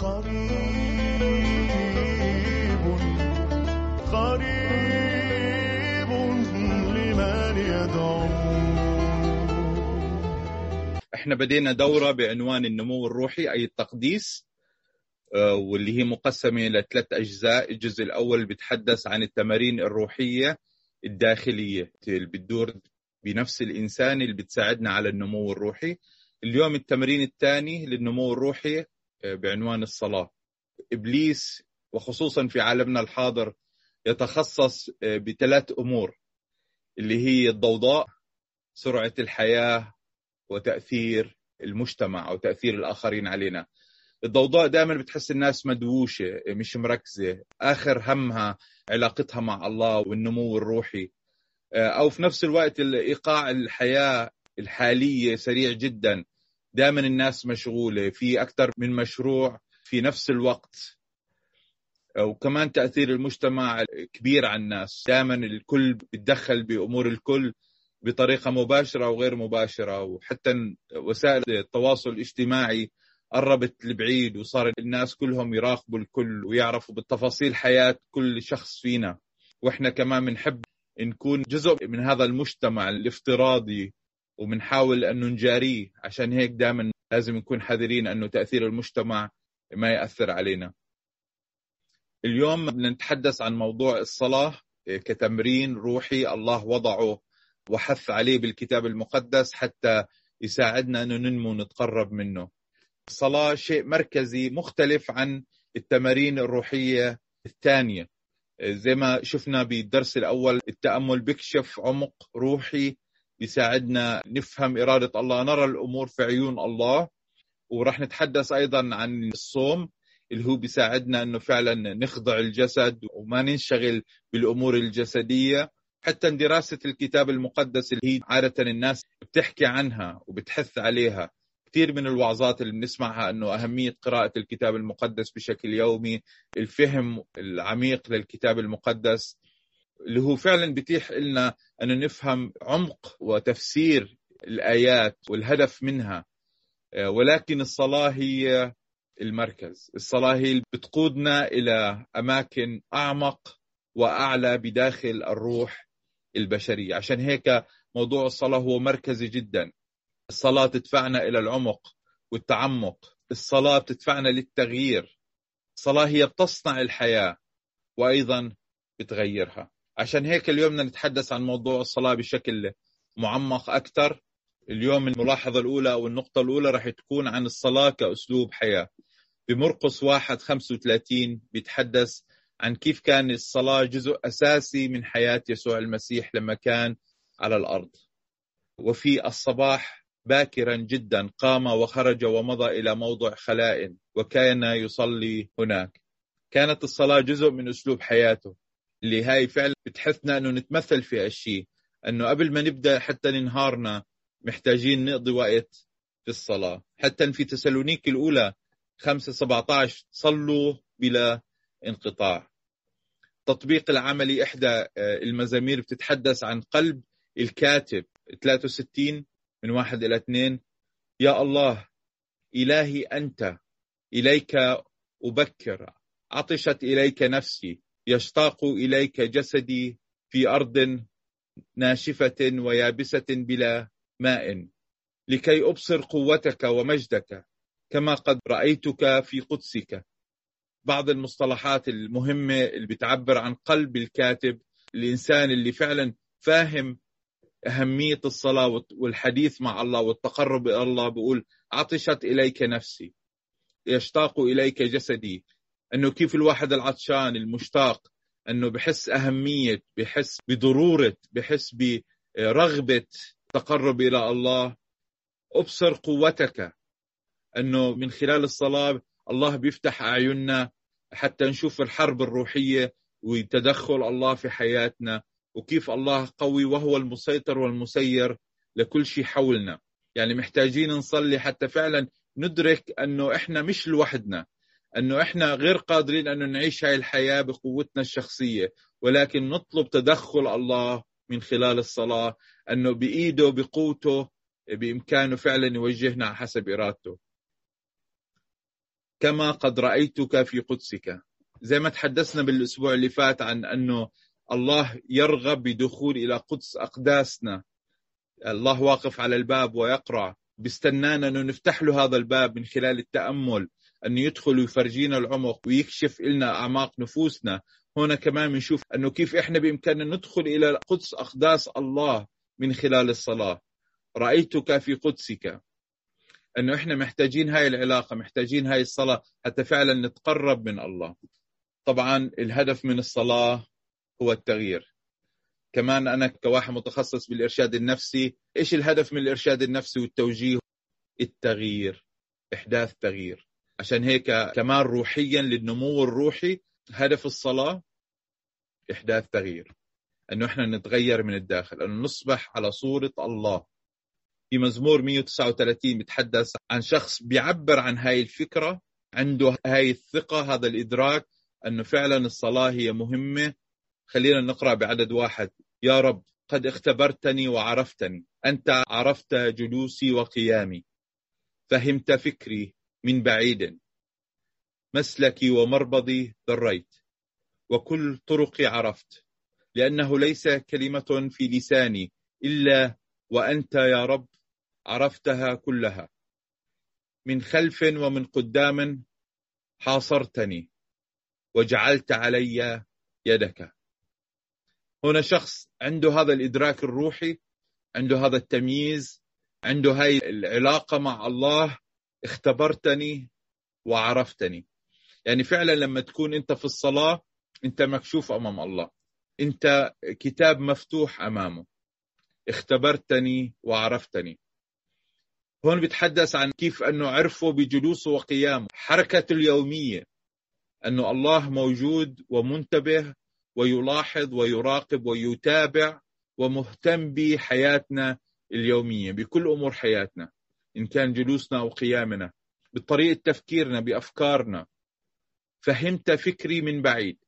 قريب قريب لمن يدعو. إحنا بدينا دورة بعنوان النمو الروحي أي التقديس آه، واللي هي مقسمة لثلاث أجزاء. الجزء الأول بيتحدث عن التمارين الروحية الداخلية اللي بتدور بنفس الإنسان اللي بتساعدنا على النمو الروحي. اليوم التمرين الثاني للنمو الروحي بعنوان الصلاة. إبليس وخصوصا في عالمنا الحاضر يتخصص آه، بثلاث أمور اللي هي الضوضاء سرعة الحياة وتأثير المجتمع أو تأثير الآخرين علينا. الضوضاء دائما بتحس الناس مدووشة مش مركزة. آخر همها علاقتها مع الله والنمو الروحي. آه، أو في نفس الوقت إيقاع الحياة الحالية سريع جدا. دائما الناس مشغولة في أكثر من مشروع في نفس الوقت. وكمان تأثير المجتمع كبير على الناس. دائما الكل بيتدخل بأمور الكل بطريقة مباشرة أو غير مباشرة. وحتى وسائل التواصل الاجتماعي قربت لبعيد وصار الناس كلهم يراقبوا الكل ويعرفوا بالتفاصيل حياة كل شخص فينا. وإحنا كمان بنحب نكون جزء من هذا المجتمع الافتراضي. وبنحاول انه نجاريه عشان هيك دائما لازم نكون حذرين أنه تأثير المجتمع ما يأثر علينا. اليوم بدنا نتحدث عن موضوع الصلاة كتمرين روحي الله وضعه وحث عليه بالكتاب المقدس حتى يساعدنا انه ننمو ونتقرب منه. الصلاة شيء مركزي مختلف عن التمارين الروحية الثانية. زي ما شفنا بالدرس الأول التأمل بيكشف عمق روحي بيساعدنا نفهم إرادة الله نرى الأمور في عيون الله. وراح نتحدث أيضا عن الصوم اللي هو بيساعدنا إنه فعلا نخضع الجسد وما ننشغل بالأمور الجسدية. حتى دراسة الكتاب المقدس اللي هي عادة الناس بتحكي عنها وبتحث عليها. كثير من الوعظات اللي بنسمعها إنه أهمية قراءة الكتاب المقدس بشكل يومي الفهم العميق للكتاب المقدس. اللي هو فعلا بيتيح لنا أن نفهم عمق وتفسير الآيات والهدف منها. ولكن الصلاة هي المركز. الصلاة هي اللي بتقودنا إلى أماكن أعمق وأعلى بداخل الروح البشرية. عشان هيك موضوع الصلاة هو مركزي جدا. الصلاة تدفعنا إلى العمق والتعمق. الصلاة بتدفعنا للتغيير. الصلاة هي بتصنع الحياة وأيضا بتغيرها. عشان هيك اليوم بدنا نتحدث عن موضوع الصلاة بشكل معمق أكثر اليوم الملاحظة الأولى أو النقطة الأولى رح تكون عن الصلاة كأسلوب حياة. بمرقس واحد 35 بيتحدث عن كيف كان الصلاة جزء أساسي من حياة يسوع المسيح لما كان على الأرض. وفي الصباح باكرا جدا قام وخرج ومضى إلى موضع خلاء وكان يصلي هناك. كانت الصلاة جزء من أسلوب حياته. اللي هاي فعلا بتحثنا إنه نتمثل في هالشيء إنه قبل ما نبدأ حتى نهارنا محتاجين نقضي وقت في الصلاة. حتى في تسالونيك الأولى 5 17 صلوا بلا انقطاع. التطبيق العملي إحدى المزامير بتتحدث عن قلب الكاتب. 63 من واحد إلى اثنين. يا الله إلهي أنت إليك أبكر. عطشت إليك نفسي. يشتاق إليك جسدي في أرض ناشفة ويابسة بلا ماء. لكي أبصر قوتك ومجدك كما قد رأيتك في قدسك. بعض المصطلحات المهمة اللي بتعبر عن قلب الكاتب الإنسان اللي فعلا فاهم أهمية الصلاة والحديث مع الله والتقرب إلى الله بقول عطشت إليك نفسي يشتاق إليك جسدي أنه كيف الواحد العطشان المشتاق أنه بحس أهمية بحس بضرورة بحس برغبة تقرب إلى الله. أبصر قوتك أنه من خلال الصلاة الله بيفتح أعيننا حتى نشوف الحرب الروحية وتدخل الله في حياتنا وكيف الله قوي وهو المسيطر والمسير لكل شيء حولنا. يعني محتاجين نصلي حتى فعلا ندرك إنه إحنا مش لوحدنا. أنه إحنا غير قادرين انه نعيش هاي الحياة بقوتنا الشخصية ولكن نطلب تدخل الله من خلال الصلاة أنه بإيده بقوته بإمكانه فعلا يوجهنا حسب إرادته. كما قد رأيتك في قدسك. زي ما تحدثنا بالأسبوع اللي فات عن أنه الله يرغب بدخول إلى قدس أقداسنا. الله واقف على الباب ويقرع بيستنانا أنه نفتح له هذا الباب من خلال التأمل. أنه يدخل ويفرجينا العمق ويكشف لنا أعماق نفوسنا. هنا كمان بنشوف أنه كيف إحنا بإمكاننا ندخل إلى قدس أقداس الله من خلال الصلاة. رأيتك في قدسك. أنه إحنا محتاجين هاي العلاقة محتاجين هاي الصلاة حتى فعلا نتقرب من الله. طبعا الهدف من الصلاة هو التغيير. كمان أنا كواحد متخصص بالإرشاد النفسي إيش الهدف من الإرشاد النفسي والتوجيه؟ التغيير إحداث تغيير. عشان هيك كمان روحيا للنمو الروحي هدف الصلاة إحداث تغيير. أنه إحنا نتغير من الداخل أنه نصبح على صورة الله. في مزمور 139 بيتحدث عن شخص بيعبر عن هاي الفكرة عنده هاي الثقة هذا الإدراك أنه فعلا الصلاة هي مهمة. خلينا نقرأ بعدد واحد. يا رب قد اختبرتني وعرفتني. أنت عرفت جلوسي وقيامي. فهمت فكري. من بعيد. مسلكي ومربضي ذريت وكل طرقي عرفت لأنه ليس كلمة في لساني إلا وأنت يا رب عرفتها كلها. من خلف ومن قدام حاصرتني وجعلت علي يدك. هنا شخص عنده هذا الإدراك الروحي عنده هذا التمييز عنده هاي العلاقة مع الله اختبرتني وعرفتني. يعني فعلا لما تكون أنت في الصلاة أنت مكشوف أمام الله. أنت كتاب مفتوح أمامه. اختبرتني وعرفتني. هون بيتحدث عن كيف انه عرفه بجلوسه وقيامه. حركته اليومية. انه الله موجود ومنتبه ويلاحظ ويراقب ويتابع ومهتم بحياتنا اليومية بكل أمور حياتنا. إن كان جلوسنا أو قيامنا بطريقة تفكيرنا بأفكارنا. فهمت فكري من بعيد.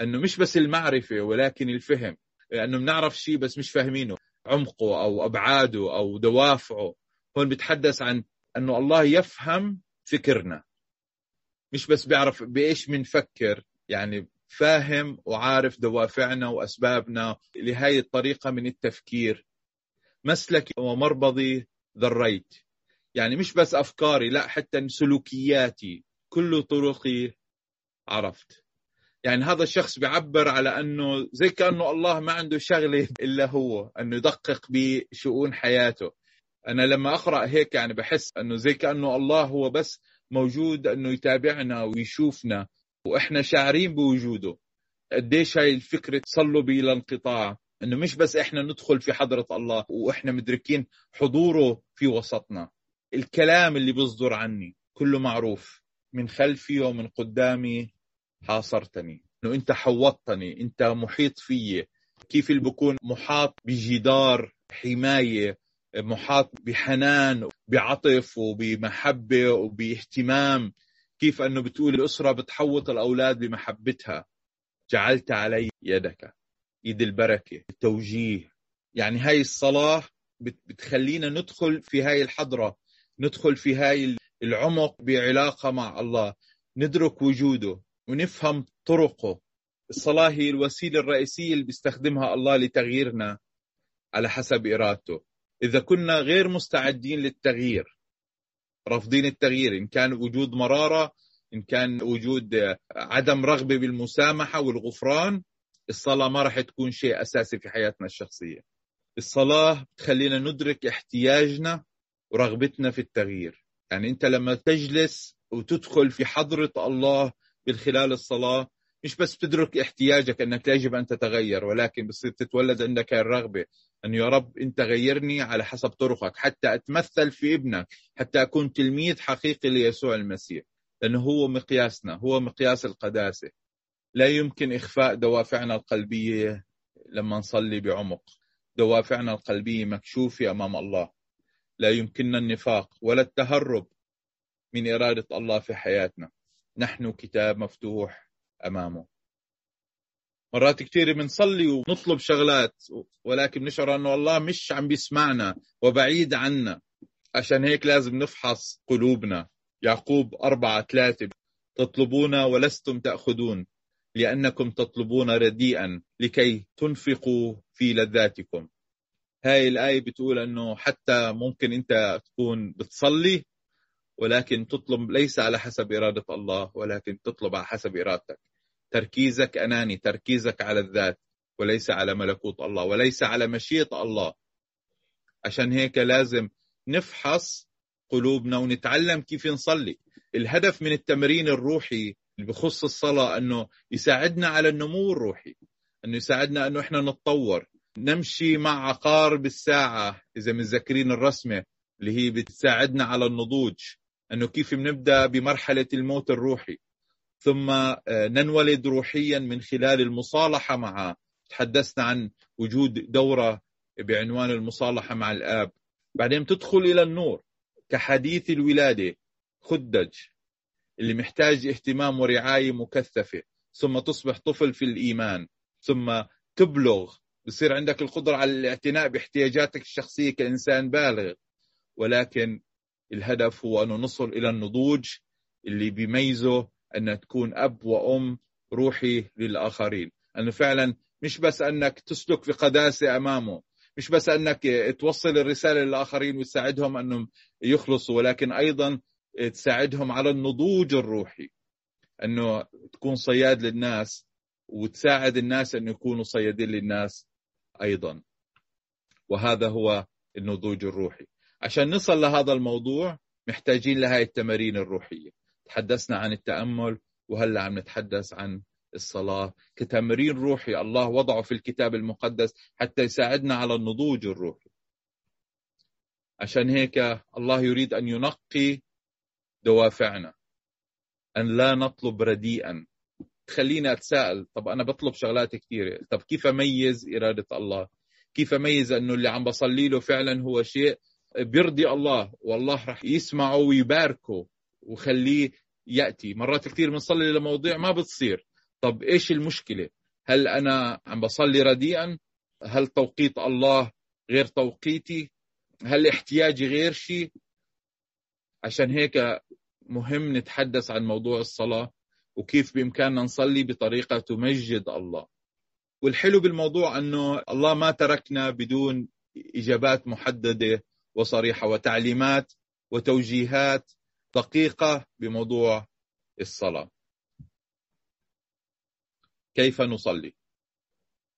أنه مش بس المعرفة ولكن الفهم. لأنه بنعرف شيء بس مش فاهمينه. عمقه أو أبعاده أو دوافعه. هون بتحدث عن أنه الله يفهم فكرنا. مش بس بيعرف بإيش بنفكر يعني فاهم وعارف دوافعنا وأسبابنا لهي الطريقة من التفكير. مسلكي ومربضي ذريت يعني مش بس أفكاري لا حتى سلوكياتي. كل طرقي عرفت. يعني هذا الشخص بيعبر على أنه زي كأنه الله ما عنده شغلة إلا هو أنه يدقق بشؤون حياته. أنا لما أقرأ هيك يعني بحس أنه زي كأنه الله هو بس موجود أنه يتابعنا ويشوفنا وإحنا شاعرين بوجوده. قديش هاي الفكرة تصلوا بلا انقطاع. إنه مش بس إحنا ندخل في حضرة الله وإحنا مدركين حضوره في وسطنا. الكلام اللي بيصدر عني كله معروف. من خلفي ومن قدامي حاصرتني. إنه أنت حوطتني أنت محيط فيي. كيف اللي بكون محاط بجدار حماية محاط بحنان بعطف وبمحبة وباهتمام. كيف إنه بتقول الأسرة بتحوط الأولاد بمحبتها. جعلت علي يدك. إيد البركة التوجيه. يعني هاي الصلاة بتخلينا ندخل في هاي الحضرة ندخل في هاي العمق بعلاقة مع الله ندرك وجوده ونفهم طرقه. الصلاة هي الوسيلة الرئيسية اللي بيستخدمها الله لتغييرنا على حسب إرادته. إذا كنا غير مستعدين للتغيير رافضين التغيير إن كان وجود مرارة إن كان وجود عدم رغبة بالمسامحة والغفران الصلاة ما راح تكون شيء أساسي في حياتنا الشخصية. الصلاة تخلينا ندرك احتياجنا ورغبتنا في التغيير. يعني أنت لما تجلس وتدخل في حضرة الله من خلال الصلاة مش بس تدرك احتياجك أنك يجب أن تتغير ولكن بصير تتولد عندك الرغبة انه يا رب أنت غيرني على حسب طرقك حتى أتمثل في ابنك حتى أكون تلميذ حقيقي ليسوع المسيح. لأنه هو مقياسنا هو مقياس القداسة. لا يمكن إخفاء دوافعنا القلبية لما نصلي بعمق. دوافعنا القلبية مكشوفة أمام الله. لا يمكننا النفاق ولا التهرب من إرادة الله في حياتنا. نحن كتاب مفتوح أمامه. مرات كثير بنصلي ونطلب شغلات ولكن نشعر أنه الله مش عم بيسمعنا وبعيد عنا. عشان هيك لازم نفحص قلوبنا. يعقوب أربعة ثلاثة تطلبون ولستم تأخذون. لأنكم تطلبون رديئا لكي تنفقوا في لذاتكم. هاي الآية بتقول أنه حتى ممكن أنت تكون بتصلي ولكن تطلب ليس على حسب إرادة الله ولكن تطلب على حسب إرادتك. تركيزك أناني تركيزك على الذات وليس على ملكوت الله وليس على مشيئة الله. عشان هيك لازم نفحص قلوبنا ونتعلم كيف نصلي. الهدف من التمرين الروحي اللي بخص الصلاة أنه يساعدنا على النمو الروحي أنه يساعدنا أنه إحنا نتطور. نمشي مع عقارب الساعة إذا متذكرين الرسمة اللي هي بتساعدنا على النضوج أنه كيف بنبدأ بمرحلة الموت الروحي. ثم آه، ننولد روحيا من خلال المصالحة معه تحدثنا عن وجود دورة بعنوان المصالحة مع الآب. بعدين تدخل إلى النور كحديث الولادة خدج. اللي محتاج اهتمام ورعاية مكثفة ثم تصبح طفل في الإيمان ثم تبلغ بصير عندك القدرة على الاعتناء باحتياجاتك الشخصية كإنسان بالغ. ولكن الهدف هو أنه نصل إلى النضوج اللي بيميزه أن تكون أب وأم روحي للآخرين. أنه فعلا مش بس أنك تسلك في قداسة أمامه مش بس أنك توصل الرسالة للآخرين وتساعدهم أنهم يخلصوا ولكن أيضا تساعدهم على النضوج الروحي. أنه تكون صياد للناس وتساعد الناس أن يكونوا صيادين للناس أيضا. وهذا هو النضوج الروحي. عشان نصل لهذا الموضوع محتاجين لهذه التمارين الروحية. تحدثنا عن التأمل وهلأ عم نتحدث عن الصلاة. كتمرين روحي الله وضعه في الكتاب المقدس حتى يساعدنا على النضوج الروحي. عشان هيك الله يريد أن ينقي دوافعنا. أن لا نطلب رديئا. تخليني أتساءل طب أنا بطلب شغلات كثيرة طب كيف أميز إرادة الله؟ كيف أميز أنه اللي عم بصلي له فعلا هو شيء بيرضي الله؟ والله رح يسمعه ويباركه وخليه يأتي. مرات كثير بنصلي لمواضيع ما بتصير. طب إيش المشكلة؟ هل أنا عم بصلي رديئا؟ هل توقيت الله غير توقيتي؟ هل احتياجي غير شيء؟ عشان هيك مهم نتحدث عن موضوع الصلاة وكيف بإمكاننا نصلي بطريقة تمجد الله. والحلو بالموضوع أنه الله ما تركنا بدون إجابات محددة وصريحة وتعليمات وتوجيهات دقيقة بموضوع الصلاة. كيف نصلي؟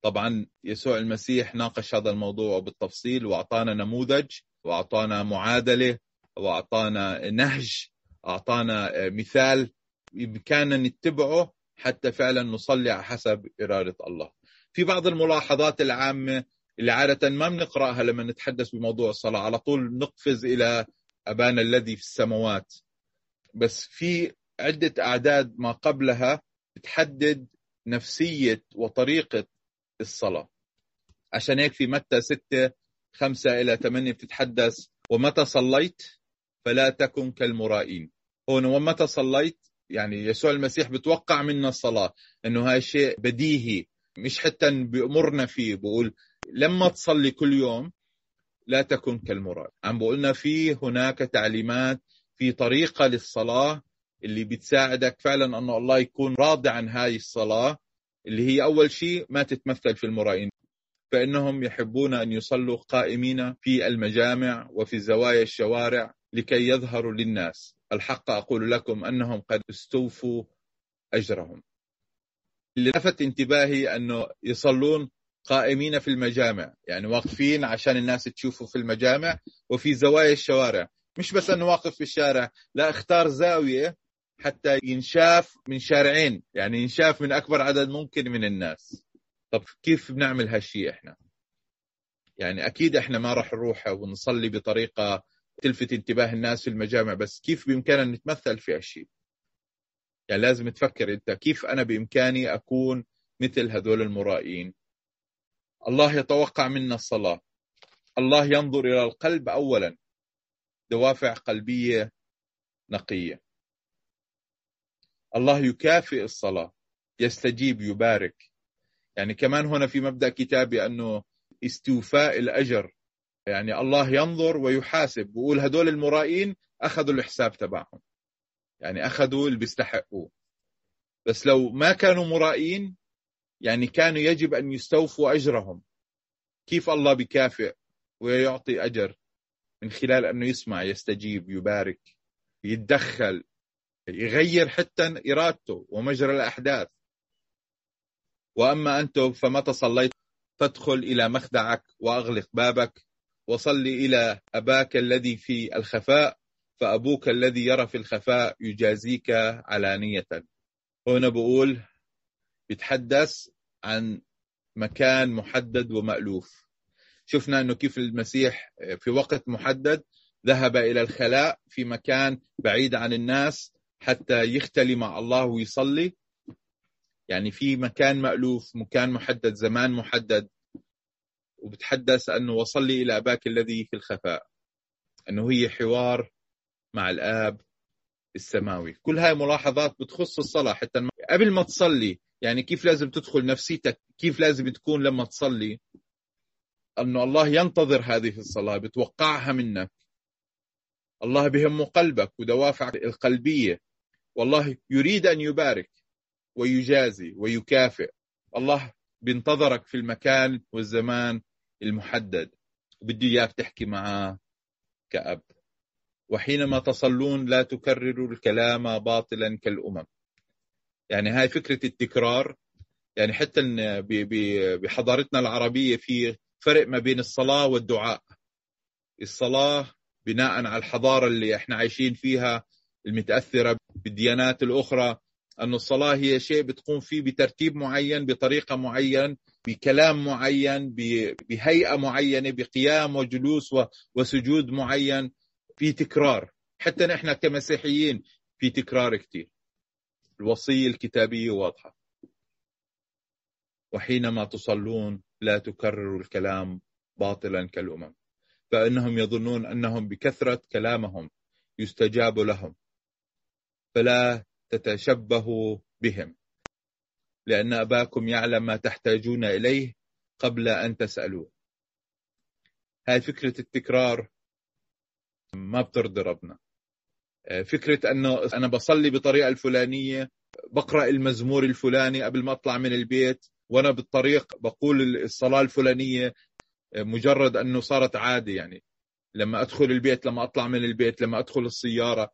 طبعا يسوع المسيح ناقش هذا الموضوع بالتفصيل وأعطانا نموذج وأعطانا معادلة وأعطانا نهج أعطانا مثال بإمكاننا نتبعه حتى فعلا نصلي على حسب إرادة الله. في بعض الملاحظات العامة اللي عادة ما بنقرأها لما نتحدث بموضوع الصلاة على طول نقفز إلى أبانا الذي في السماوات. بس في عدة أعداد ما قبلها بتحدد نفسية وطريقة الصلاة. عشان هيك في متى ستة خمسة إلى ثمانية بتتحدث ومتى صليت؟ فلا تكن كالمرائين. هون ومتى صليت؟ يعني يسوع المسيح بتوقع منا الصلاة إنه هاي شيء بديهي مش حتى بأمرنا فيه. بقول لما تصلي كل يوم لا تكن كالمراد عم بقولنا في هناك تعليمات في طريقة للصلاة اللي بتساعدك فعلا أن الله يكون راضي عن هاي الصلاة اللي هي أول شيء ما تتمثل في المرائين. فإنهم يحبون أن يصلوا قائمين في المجامع وفي زوايا الشوارع. لكي يظهروا للناس. الحق أقول لكم أنهم قد استوفوا أجرهم. اللي لفت انتباهي أنه يصلون قائمين في المجامع يعني واقفين عشان الناس تشوفوا في المجامع وفي زوايا الشوارع. مش بس أنه واقف في الشارع لا اختار زاوية حتى ينشاف من شارعين يعني ينشاف من أكبر عدد ممكن من الناس. طب كيف بنعمل هالشيء إحنا؟ يعني أكيد إحنا ما راح نروح ونصلي بطريقة تلفت انتباه الناس في المجامع بس كيف بإمكاننا نتمثل في هالشيء؟ يعني لازم تفكر أنت كيف أنا بإمكاني أكون مثل هذول المرائين؟ الله يتوقع منا الصلاة. الله ينظر إلى القلب أولا. دوافع قلبية نقية. الله يكافئ الصلاة. يستجيب يبارك. يعني كمان هنا في مبدأ كتابي أنه استوفاء الأجر. يعني الله ينظر ويحاسب. بقول هدول المرائين أخذوا الحساب تبعهم. يعني أخذوا اللي بيستحقوه. بس لو ما كانوا مرائين يعني كانوا يجب أن يستوفوا أجرهم. كيف الله بكافئ ويعطي أجر؟ من خلال أنه يسمع يستجيب يبارك يتدخل يغير حتى إرادته ومجرى الأحداث. وأما أنتم فمتى صليت؟ فادخل إلى مخدعك وأغلق بابك. وصل إلى أباك الذي في الخفاء فأبوك الذي يرى في الخفاء يجازيك علانية. هنا بقول بيتحدث عن مكان محدد ومألوف. شفنا أنه كيف المسيح في وقت محدد ذهب إلى الخلاء في مكان بعيد عن الناس حتى يختلي مع الله ويصلي. يعني في مكان مألوف مكان محدد زمان محدد. وبتحدث أنه وصلي إلى أباك الذي في الخفاء أنه هي حوار مع الآب السماوي. كل هاي ملاحظات بتخص الصلاة حتى قبل ما تصلي يعني كيف لازم تدخل نفسيتك؟ كيف لازم تكون لما تصلي؟ أنه الله ينتظر هذه الصلاة بتوقعها منك. الله بهمه قلبك ودوافعك القلبية. والله يريد أن يبارك ويجازي ويكافئ. الله بينتظرك في المكان والزمان المحدد وبده إياك تحكي معاه كأب. وحينما تصلون لا تكرروا الكلام باطلا كالأمم. يعني هاي فكرة التكرار يعني حتى بحضارتنا العربية في فرق ما بين الصلاة والدعاء. الصلاة بناء على الحضارة اللي إحنا عايشين فيها المتأثرة بالديانات الأخرى أن الصلاة هي شيء بتقوم فيه بترتيب معين بطريقة معين بكلام معين بهيئة معينة بقيام وجلوس وسجود معين في تكرار. حتى نحن كمسيحيين في تكرار كثير الوصية الكتابية واضحة. وحينما تصلون لا تكرروا الكلام باطلا كالأمم. فإنهم يظنون أنهم بكثرة كلامهم يستجاب لهم. فلا تتشبهوا بهم. لأن أباكم يعلم ما تحتاجون إليه قبل أن تسألوه. هاي فكرة التكرار ما بترضي ربنا. فكرة أنه أنا بصلي بطريقة الفلانية بقرأ المزمور الفلاني قبل ما أطلع من البيت وأنا بالطريق بقول الصلاة الفلانية مجرد أنه صارت عادة يعني. لما أدخل البيت لما أطلع من البيت لما أدخل السيارة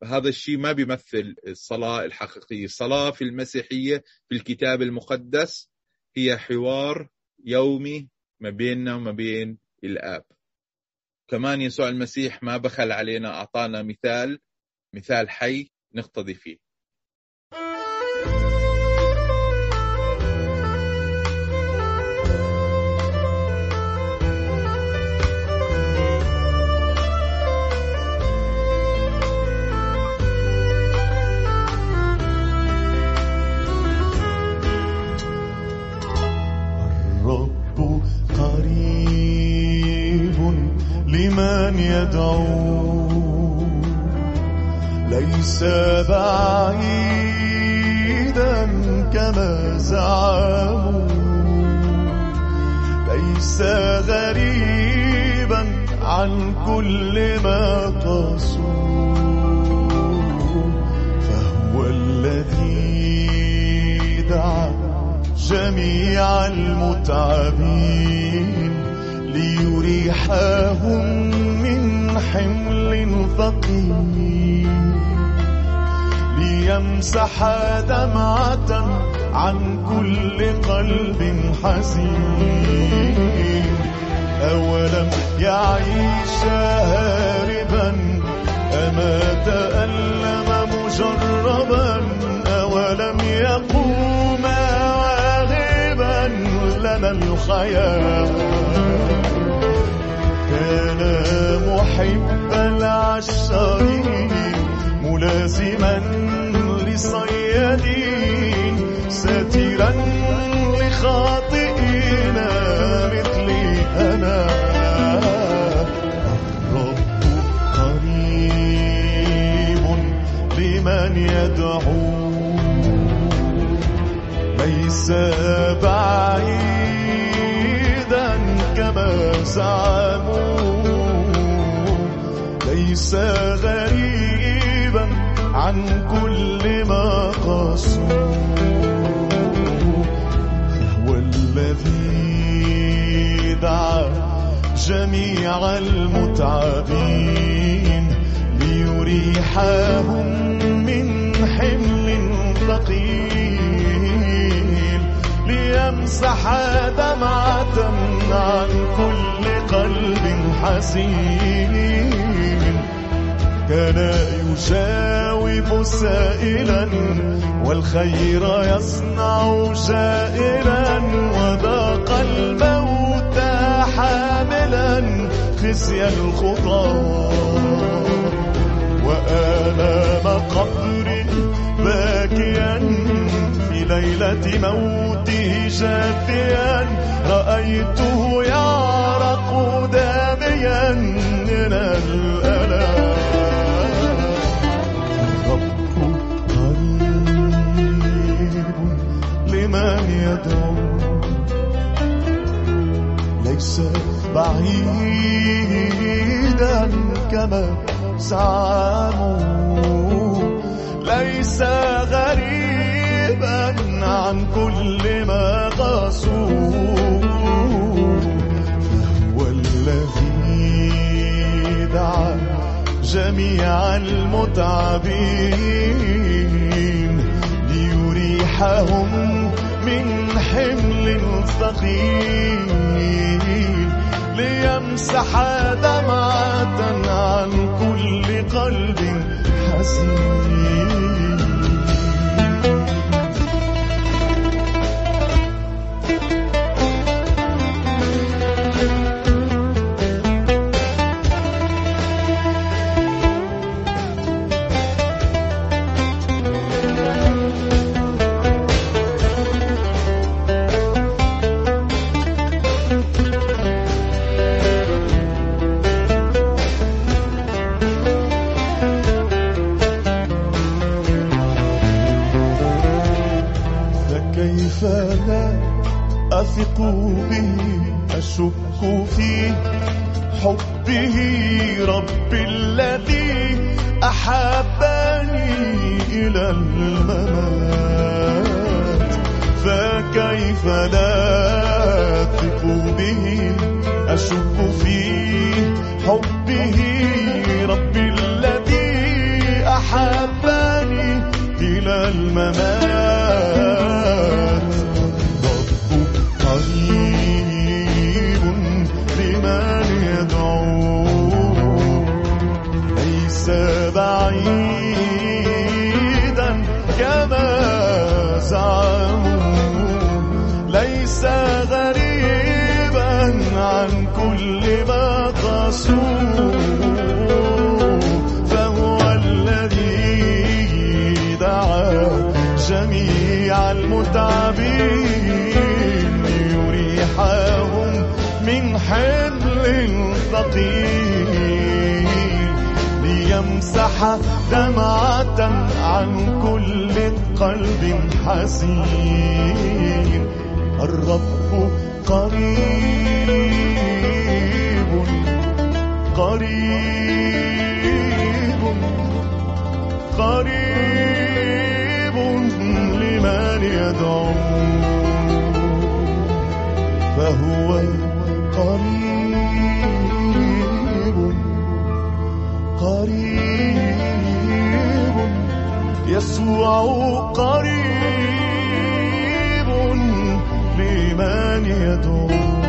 فهذا الشيء ما بيمثل الصلاة الحقيقية. الصلاة في المسيحية في الكتاب المقدس هي حوار يومي ما بيننا وما بين الآب. كمان يسوع المسيح ما بخل علينا أعطانا مثال مثال حي نقتضي فيه. ليس بعيدا كما زعموا. ليس غريبا عن كل ما تصور فهو الذي دعا جميع المتعبين ليريحهم من حمل ثقيل ليمسح دمعة عن كل قلب حزين. أولم يعيش هاربا أما تألم مجربا أولم يقوم واهبا لنا الحياة كان محب العشارين ملازما لصيادين ساترا لخاطئين مثلي أنا. الرب قريب لمن يدعو. ليس بعيدا كما زعموا. ليس غريبا عن كل ما قاسوا فهو الذي دعا جميع المتعبين ليريحهم من حمل ثقيل ليمسح دمعة عن كل قلب حزين. كان يجاوب سائلا والخير يصنع جائلا وذاق الموت حاملا خزي الخطى وآلام قبر باكيا في ليلة موته جاثيا رأيته يعرق داميا من الألام لمن يدعو. ليس بعيدا كما زعموا. ليس غريبا عن كل ما قاسوا. فهو الذي دعا جميع المتعبين ليريحهم حمل ثقيل ليمسح دمعة عن كل قلب حزين. بعيدا كما زعموا ليس غريبا عن كل ما قاسوا حمل ثقيل ليمسح دمعة عن كل قلب حزين. الرب قريب قريب قريب لمن يدعو. فهو قريب قريب يسوع قريب لمن يدعو.